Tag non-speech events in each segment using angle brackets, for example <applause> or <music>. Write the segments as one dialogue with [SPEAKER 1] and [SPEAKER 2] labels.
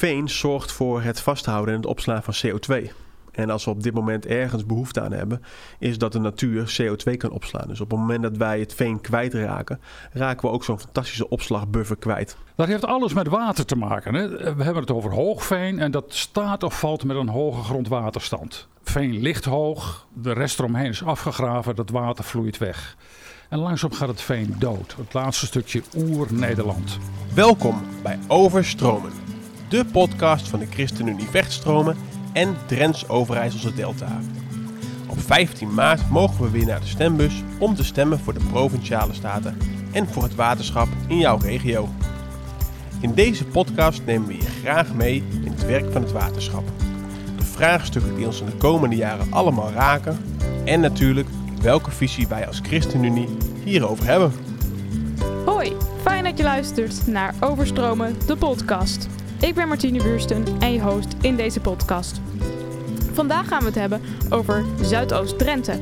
[SPEAKER 1] veen zorgt voor het vasthouden en het opslaan van CO2. En als we op dit moment ergens behoefte aan hebben, is dat de natuur CO2 kan opslaan. Dus op het moment dat wij het veen kwijtraken, raken we ook zo'n fantastische opslagbuffer kwijt.
[SPEAKER 2] Dat heeft alles met water te maken. Hè? We hebben het over hoogveen en dat staat of valt met een hoge grondwaterstand. Veen ligt hoog, de rest eromheen is afgegraven, dat water vloeit weg. En langzaam gaat het veen dood. Het laatste stukje oer-Nederland.
[SPEAKER 1] Welkom bij Overstromen, de podcast van de ChristenUnie Vechtstromen en Drents Overijsselse Delta. Op 15 maart mogen we weer naar de stembus om te stemmen voor de provinciale staten en voor het waterschap in jouw regio. In deze podcast nemen we je graag mee in het werk van het waterschap. De vraagstukken die ons in de komende jaren allemaal raken en natuurlijk welke visie wij als ChristenUnie hierover hebben.
[SPEAKER 3] Hoi, fijn dat je luistert naar Overstromen, de podcast. Ik ben Martine Buursten en je host in deze podcast. Vandaag gaan we het hebben over Zuidoost-Drenthe,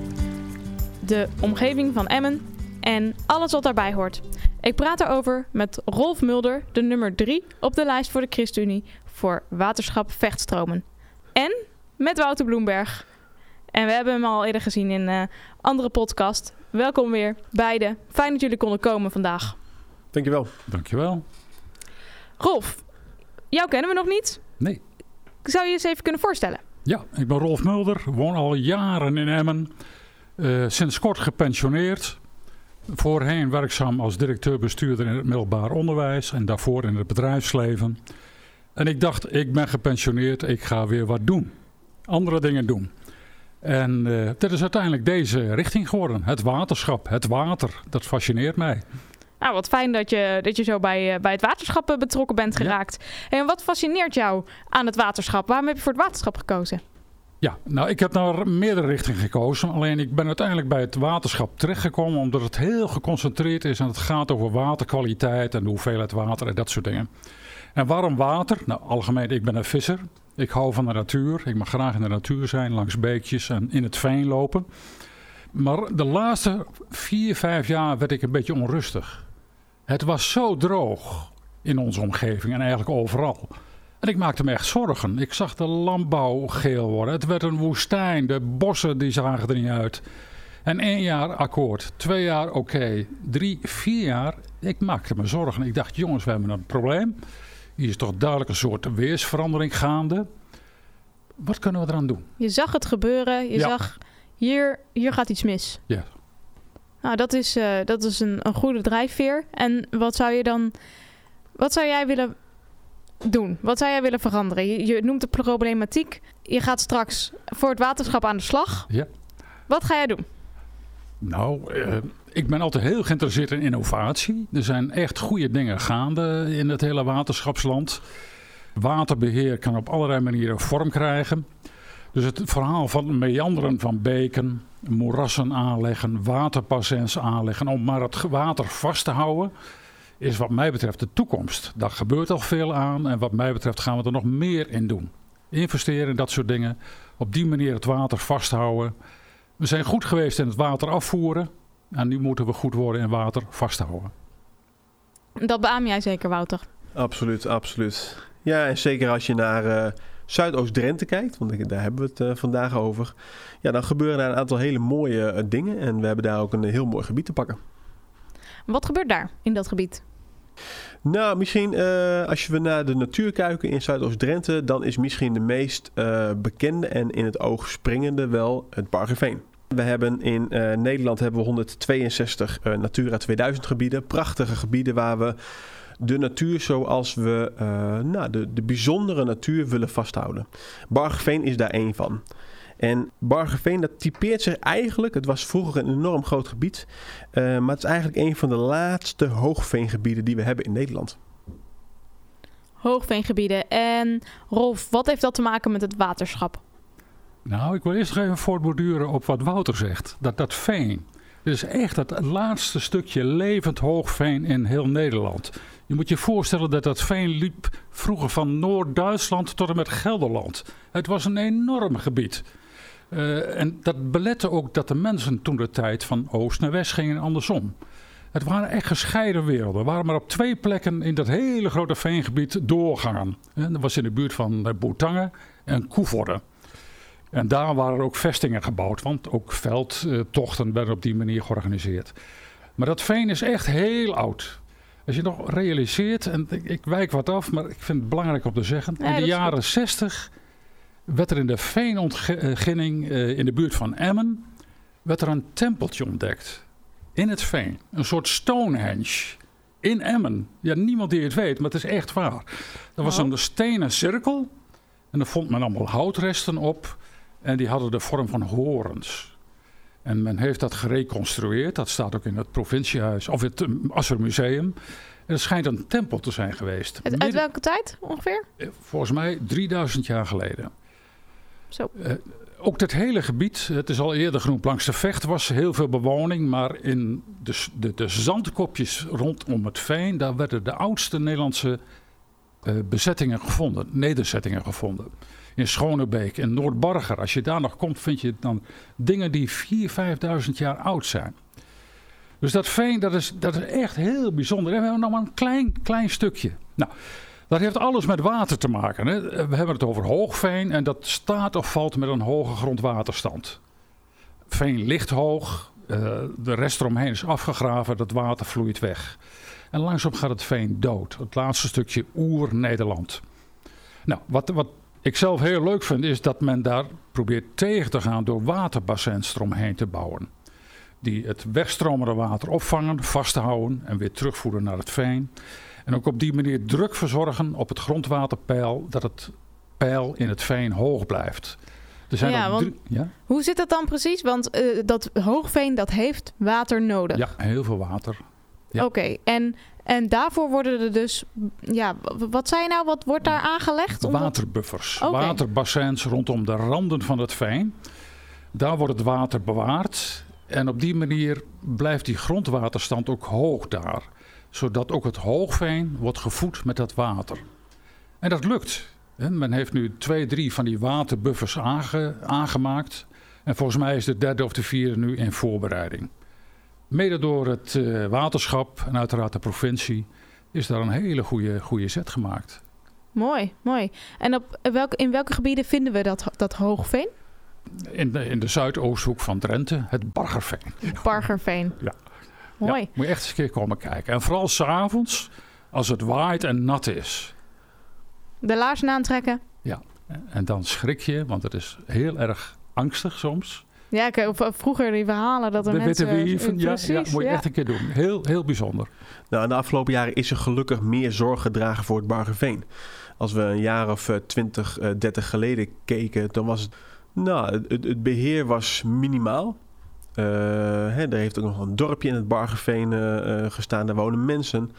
[SPEAKER 3] de omgeving van Emmen en alles wat daarbij hoort. Ik praat erover met Rolf Mulder, de nummer 3 op de lijst voor de ChristenUnie voor waterschap Vechtstromen. En met Wouter Bloemberg. En we hebben hem al eerder gezien in een andere podcast. Welkom weer, beide. Fijn dat jullie konden komen vandaag.
[SPEAKER 1] Dankjewel.
[SPEAKER 2] Dankjewel.
[SPEAKER 3] Rolf, jou kennen we nog niet.
[SPEAKER 2] Nee.
[SPEAKER 3] Zou je je eens even kunnen voorstellen?
[SPEAKER 2] Ja, ik ben Rolf Mulder, woon al jaren in Emmen. Uh, sinds kort gepensioneerd. Voorheen werkzaam als directeur-bestuurder in het middelbaar onderwijs en daarvoor in het bedrijfsleven. En ik dacht, ik ben gepensioneerd, ik ga weer wat doen. Andere dingen doen. En uh, dit is uiteindelijk deze richting geworden. Het waterschap, het water, dat fascineert mij.
[SPEAKER 3] Nou, wat fijn dat je, dat je zo bij, uh, bij het waterschap betrokken bent geraakt. Ja. En wat fascineert jou aan het waterschap? Waarom heb je voor het waterschap gekozen?
[SPEAKER 2] Ja, nou ik heb naar meerdere richtingen gekozen. Alleen ik ben uiteindelijk bij het waterschap terechtgekomen omdat het heel geconcentreerd is en het gaat over waterkwaliteit en de hoeveelheid water en dat soort dingen. En waarom water? Nou, algemeen, ik ben een visser. Ik hou van de natuur. Ik mag graag in de natuur zijn, langs beekjes en in het veen lopen. Maar de laatste vier, vijf jaar werd ik een beetje onrustig. Het was zo droog in onze omgeving en eigenlijk overal. En ik maakte me echt zorgen. Ik zag de landbouw geel worden. Het werd een woestijn. De bossen die zagen er niet uit. En één jaar akkoord. Twee jaar oké. Drie, vier jaar. Ik maakte me zorgen. Ik dacht, jongens, we hebben een probleem. Hier is toch duidelijk een soort weersverandering gaande. Wat kunnen we eraan doen?
[SPEAKER 3] Je zag het gebeuren. Je ja. zag, hier, hier gaat iets mis.
[SPEAKER 2] Ja.
[SPEAKER 3] Nou, dat is, uh, dat is een, een goede drijfveer. En wat zou je dan... Wat zou jij willen doen? Wat zou jij willen veranderen? Je, je, noemt de problematiek. Je gaat straks voor het waterschap aan de slag.
[SPEAKER 2] Ja.
[SPEAKER 3] Wat ga jij doen?
[SPEAKER 2] Nou, uh, ik ben altijd heel geïnteresseerd in innovatie. Er zijn echt goede dingen gaande in het hele waterschapsland. Waterbeheer kan op allerlei manieren vorm krijgen. Dus het verhaal van meanderen van beken, moerassen aanleggen, waterpassens aanleggen... om maar het water vast te houden is wat mij betreft de toekomst. Daar gebeurt al veel aan en wat mij betreft gaan we er nog meer in doen. Investeren in dat soort dingen. Op die manier het water vasthouden. We zijn goed geweest in het water afvoeren. En nu moeten we goed worden in water vasthouden.
[SPEAKER 3] Dat beaam jij zeker, Wouter?
[SPEAKER 1] Absoluut, absoluut. Ja, en zeker als je naar uh, Zuidoost-Drenthe kijkt, want daar hebben we het uh, vandaag over. Ja, dan gebeuren daar een aantal hele mooie uh, dingen. En we hebben daar ook een heel mooi gebied te pakken.
[SPEAKER 3] Wat gebeurt daar in dat gebied?
[SPEAKER 1] Nou, misschien uh, als we naar de natuur kijken in Zuidoost-Drenthe, dan is misschien de meest uh, bekende en in het oog springende wel het Bargeveen. We hebben in uh, Nederland hebben we 162 Natura 2000 gebieden. Prachtige gebieden waar we de natuur zoals we nou, de, de bijzondere natuur willen vasthouden. Bargeveen is daar één van. En Bargeveen, dat typeert zich eigenlijk, het was vroeger een enorm groot gebied, uh, maar het is eigenlijk een van de laatste hoogveengebieden die we hebben in Nederland.
[SPEAKER 3] Hoogveengebieden. En Rolf, wat heeft dat te maken met het waterschap?
[SPEAKER 2] Nou, ik wil eerst nog even voortborduren op wat Wouter zegt. Dat dat veen, is echt het laatste stukje levend hoogveen in heel Nederland. Je moet je voorstellen dat dat veen liep vroeger van Noord-Duitsland tot en met Gelderland. Het was een enorm gebied. Uh, en dat belette ook dat de mensen toen de tijd van oost naar west gingen en andersom. Het waren echt gescheiden werelden. We waren maar op twee plekken in dat hele grote veengebied doorgaan. En dat was in de buurt van eh, Boetangen en Koevoorde. En daar waren ook vestingen gebouwd, want ook veldtochten werden op die manier georganiseerd. Maar dat veen is echt heel oud. Als je nog realiseert, en ik, ik wijk wat af, maar ik vind het belangrijk om te zeggen.
[SPEAKER 3] Ja,
[SPEAKER 2] in de jaren 60 werd er in de veenontginning eh, in de buurt van Emmen werd er een tempeltje ontdekt. In het veen. Een soort Stonehenge. In Emmen. Ja, niemand die het weet, maar het is echt waar. Er was
[SPEAKER 3] Oh.
[SPEAKER 2] een stenen cirkel. En daar vond men allemaal houtresten op. En die hadden de vorm van horens. En men heeft dat gereconstrueerd. Dat staat ook in het provinciehuis, of het um, Assermuseum. En het schijnt een tempel te zijn geweest.
[SPEAKER 3] Uit, welke tijd ongeveer?
[SPEAKER 2] eh, Volgens mij 3000 jaar geleden.
[SPEAKER 3] Zo.
[SPEAKER 2] Eh, ook dit hele gebied, het is al eerder genoemd, langs de vecht was heel veel bewoning. Maar in de, de, de zandkopjes rondom het veen, daar werden de oudste Nederlandse eh, bezettingen gevonden, nederzettingen gevonden. In Schonebeek, in Noordbarger. Als je daar nog komt, vind je dan dingen die 4.000, 5.000 jaar oud zijn. Dus dat veen, dat is, dat is echt heel bijzonder. En we hebben nog maar een klein, klein stukje. Nou, dat heeft alles met water te maken. Hè. We hebben het over hoogveen en dat staat of valt met een hoge grondwaterstand. Veen ligt hoog, eh, de rest eromheen is afgegraven, dat water vloeit weg. En langzaam gaat het veen dood. Het laatste stukje oer-Nederland. Nou, wat, wat ik zelf heel leuk vind, is dat men daar probeert tegen te gaan door waterbassins eromheen te bouwen. Die het wegstromende water opvangen, vasthouden en weer terugvoeren naar het veen. En ook op die manier druk verzorgen op het grondwaterpeil, dat het peil in het veen hoog blijft. Er zijn
[SPEAKER 3] Ja, want-
[SPEAKER 2] ja?
[SPEAKER 3] Hoe zit dat dan precies? Want eh, dat hoogveen dat heeft water nodig.
[SPEAKER 2] ja, heel veel water. Ja.
[SPEAKER 3] Oké, en, en daarvoor worden er dus... Ja, wat zei je nou? Wat wordt daar aangelegd? Om
[SPEAKER 2] Waterbuffers, waterbassins rondom de randen van het veen. Daar wordt het water bewaard. En op die manier blijft die grondwaterstand ook hoog daar. Zodat ook het hoogveen wordt gevoed met dat water. En dat lukt. Men heeft nu twee, drie van die waterbuffers aange- aangemaakt. En volgens mij is de derde of de vierde nu in voorbereiding. Mede door het eh, waterschap en uiteraard de provincie is daar een hele goede, goede zet gemaakt.
[SPEAKER 3] Mooi, mooi. En op welke, in welke gebieden vinden we dat, dat hoogveen?
[SPEAKER 2] In de, in de zuidoosthoek van Drenthe, het Bargerveen.
[SPEAKER 3] Bargerveen. <laughs>
[SPEAKER 2] Ja.
[SPEAKER 3] Mooi.
[SPEAKER 2] Ja, moet je echt eens een keer komen kijken. En vooral s'avonds, als het waait en nat is.
[SPEAKER 3] De laarzen aantrekken.
[SPEAKER 2] En dan schrik je, want het is heel erg angstig soms.
[SPEAKER 3] Ja, ik heb v- vroeger die verhalen dat er
[SPEAKER 2] De
[SPEAKER 3] mensen...
[SPEAKER 2] witte wieven, ja,
[SPEAKER 3] Precies,
[SPEAKER 2] ja, moet je
[SPEAKER 3] ja.
[SPEAKER 2] echt een keer doen. Heel, heel bijzonder.
[SPEAKER 1] Nou, in de afgelopen jaren is er gelukkig meer zorg gedragen voor het Bargeveen. Als we een jaar of eh, 20, eh, 30 geleden keken, dan was het. Nou, het, het- beheer was minimaal. Eh, hè, er heeft ook nog een dorpje in het Bargeveen eh, eh, gestaan, daar wonen mensen.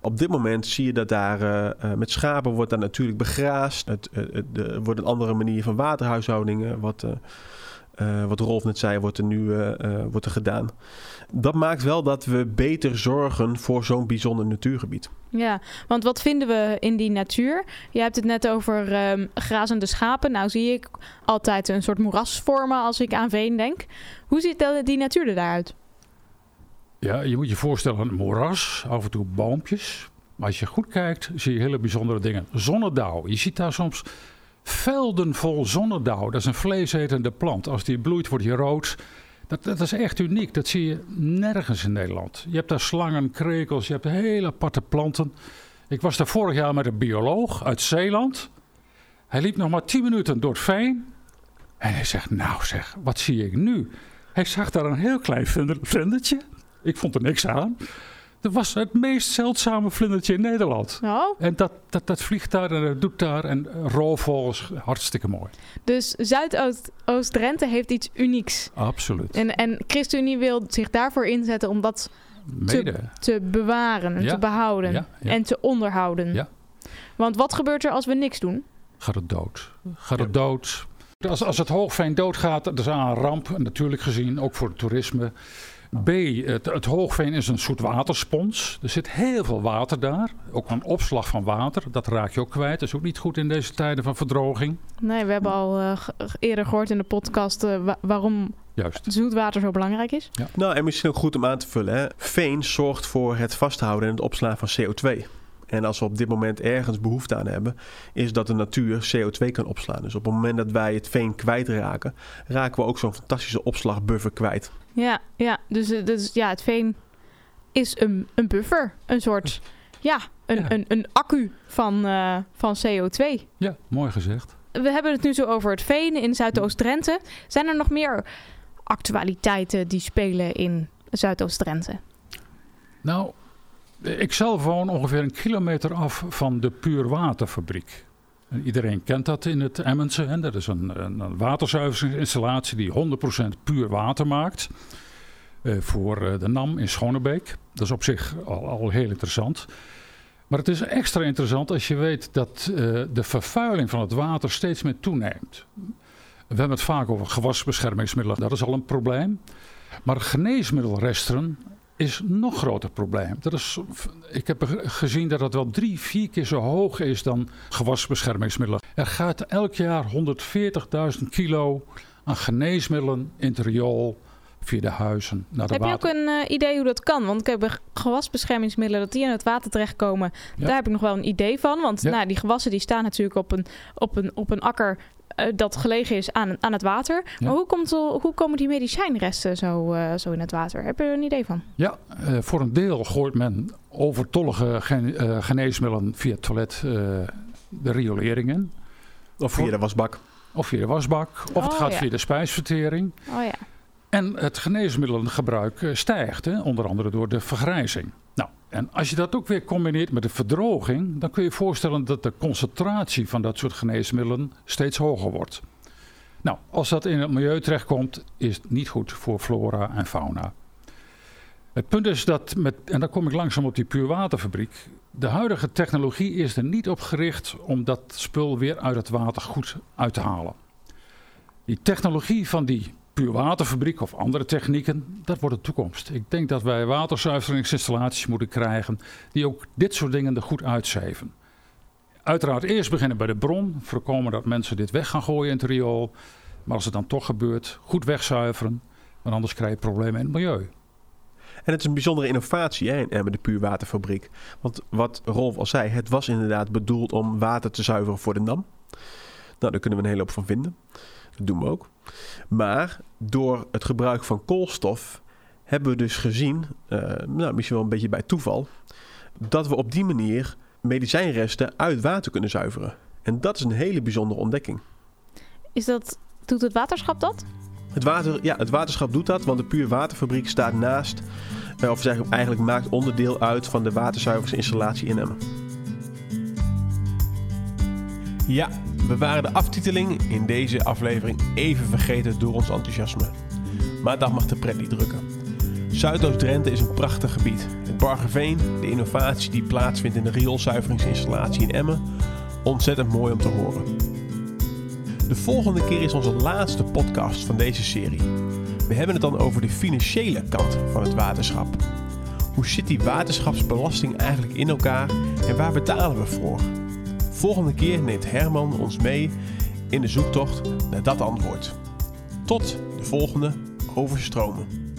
[SPEAKER 1] Op dit moment zie je dat daar eh, eh, met schapen wordt daar natuurlijk begraasd. Het, eh, het, er wordt een andere manier van waterhuishouding, eh, wat, eh, wat Rolf net zei, wordt er nu eh, eh, wordt er gedaan. Dat maakt wel dat we beter zorgen voor zo'n bijzonder natuurgebied.
[SPEAKER 3] Ja, want wat vinden we in die natuur? Je hebt het net over ehm, grazende schapen. Nou zie ik altijd een soort moeras vormen als ik aan veen denk. Hoe ziet die natuur er daaruit?
[SPEAKER 2] Ja, je moet je voorstellen een moeras, af en toe boompjes. Maar als je goed kijkt, zie je hele bijzondere dingen. Zonnedauw. Je ziet daar soms velden vol zonnedauw. Dat is een vleesetende plant. Als die bloeit, wordt die rood. Dat, dat is echt uniek. Dat zie je nergens in Nederland. Je hebt daar slangen, krekels, je hebt hele aparte planten. Ik was daar vorig jaar met een bioloog uit Zeeland. Hij liep nog maar 10 minuten door het veen. En hij zegt, nou zeg, wat zie ik nu? Hij zag daar een heel klein vlinder- vlindertje. Ik vond er niks aan. Dat was het meest zeldzame vlindertje in Nederland.
[SPEAKER 3] Oh,
[SPEAKER 2] En dat, dat, dat vliegt daar en dat doet daar. En roofvogels, hartstikke mooi.
[SPEAKER 3] dus Zuidoost-Drenthe heeft iets unieks.
[SPEAKER 2] Absoluut.
[SPEAKER 3] En, en ChristenUnie wil zich daarvoor inzetten om dat
[SPEAKER 2] Mede.
[SPEAKER 3] te bewaren en
[SPEAKER 2] Ja,
[SPEAKER 3] te behouden
[SPEAKER 2] Ja, ja.
[SPEAKER 3] en te onderhouden.
[SPEAKER 2] Ja.
[SPEAKER 3] Want wat gebeurt er als we niks doen?
[SPEAKER 2] Gaat het dood. Gaat het dood. Als, als het hoogveen doodgaat, dat is A, een ramp. Natuurlijk gezien, ook voor het toerisme. B, het, het hoogveen is een soort waterspons. Er zit heel veel water daar. Ook een opslag van water. Dat raak je ook kwijt. Dat is ook niet goed in deze tijden van verdroging.
[SPEAKER 3] Nee, we hebben al eh, eerder gehoord in de podcast eh, wa- waarom
[SPEAKER 2] juist.
[SPEAKER 3] zoetwater zo belangrijk is.
[SPEAKER 1] Nou, en misschien ook goed om aan te vullen. Hè. Veen zorgt voor het vasthouden en het opslaan van CO2. En als we op dit moment ergens behoefte aan hebben, is dat de natuur CO2 kan opslaan. Dus op het moment dat wij het veen kwijtraken, raken we ook zo'n fantastische opslagbuffer kwijt.
[SPEAKER 3] Ja, ja dus, eh, dus ja, het veen is een, een buffer. Een soort, ja, een,
[SPEAKER 2] Ja.
[SPEAKER 3] Een, een accu van, eh, van CO2.
[SPEAKER 2] Ja, mooi gezegd.
[SPEAKER 3] We hebben het nu zo over het veen in Zuidoost-Drenthe. Zijn er nog meer actualiteiten die spelen in Zuidoost-Drenthe?
[SPEAKER 2] Nou, ik zelf woon ongeveer een kilometer af van de Puurwaterfabriek. En Iedereen kent dat in het Emmense. Hè? Dat is een, waterzuiveringsinstallatie die 100% puur water maakt. eh, voor eh, de NAM in Schonebeek. Dat is op zich al, al heel interessant. Maar het is extra interessant als je weet dat eh, de vervuiling van het water steeds meer toeneemt. We hebben het vaak over gewasbeschermingsmiddelen. Dat is al een probleem. Maar geneesmiddelresten is een nog groter probleem. Dat is, ik heb ge- gezien dat het wel drie, vier keer zo hoog is dan gewasbeschermingsmiddelen. Er gaat elk jaar 140.000 kilo aan geneesmiddelen in het riool via de huizen naar de
[SPEAKER 3] heb je ook een eh, idee hoe dat kan? Want ik heb gewasbeschermingsmiddelen dat die in het water terechtkomen.
[SPEAKER 2] Ja.
[SPEAKER 3] Daar heb ik nog wel een idee van. Want
[SPEAKER 2] Ja.
[SPEAKER 3] nou, die gewassen die staan natuurlijk op een, op een, op een akker dat gelegen is aan, aan het water.
[SPEAKER 2] Ja.
[SPEAKER 3] Maar hoe, komt, er- hoe komen die medicijnresten zo, eh, zo in het water? Heb je er een idee van?
[SPEAKER 2] Ja, eh, voor een deel gooit men overtollige gen- eh, geneesmiddelen via het toilet eh, de riolering in.
[SPEAKER 1] Of via de wasbak.
[SPEAKER 2] Of via de wasbak. Of het
[SPEAKER 3] Oh,
[SPEAKER 2] gaat
[SPEAKER 3] ja.
[SPEAKER 2] via de spijsvertering.
[SPEAKER 3] Oh ja.
[SPEAKER 2] En het geneesmiddelengebruik eh, stijgt, hè, onder andere door de vergrijzing. Nou, en als je dat ook weer combineert met de verdroging, dan kun je je voorstellen dat de concentratie van dat soort geneesmiddelen steeds hoger wordt. Nou, als dat in het milieu terechtkomt, is het niet goed voor flora en fauna. Het punt is dat, met, en dan kom ik langzaam op die puurwaterfabriek, de huidige technologie is er niet op gericht om dat spul weer uit het water goed uit te halen. Die technologie van die puurwaterfabriek of andere technieken, dat wordt de toekomst. Ik denk dat wij waterzuiveringsinstallaties moeten krijgen die ook dit soort dingen er goed uitzeven. Uiteraard eerst beginnen bij de bron, voorkomen dat mensen dit weg gaan gooien in het riool. Maar als het dan toch gebeurt, goed wegzuiveren, want anders krijg je problemen in het milieu.
[SPEAKER 1] En het is een bijzondere innovatie hè, Emmen, de puurwaterfabriek. Want wat Rolf al zei, het was inderdaad bedoeld om water te zuiveren voor de NAM. Nou, daar kunnen we een hele hoop van vinden. Dat doen we ook. Maar door het gebruik van koolstof hebben we dus gezien, eh, nou, misschien wel een beetje bij toeval, dat we op die manier medicijnresten uit water kunnen zuiveren. En dat is een hele bijzondere ontdekking.
[SPEAKER 3] Is dat, doet het waterschap dat?
[SPEAKER 1] Het, water, ja, het waterschap doet dat, want de puurwaterfabriek staat naast, eh, of zeg, eigenlijk maakt onderdeel uit van de waterzuiveringsinstallatie in Emmen. Ja, we waren de aftiteling in deze aflevering even vergeten door ons enthousiasme. Maar dat mag de pret niet drukken. Zuidoost-Drenthe is een prachtig gebied. Het Bargeveen, de innovatie die plaatsvindt in de rioolzuiveringsinstallatie in Emmen, ontzettend mooi om te horen. De volgende keer is onze laatste podcast van deze serie. We hebben het dan over de financiële kant van het waterschap. Hoe zit die waterschapsbelasting eigenlijk in elkaar en waar betalen we voor? Volgende keer neemt Herman ons mee in de zoektocht naar dat antwoord. Tot de volgende Overstromen.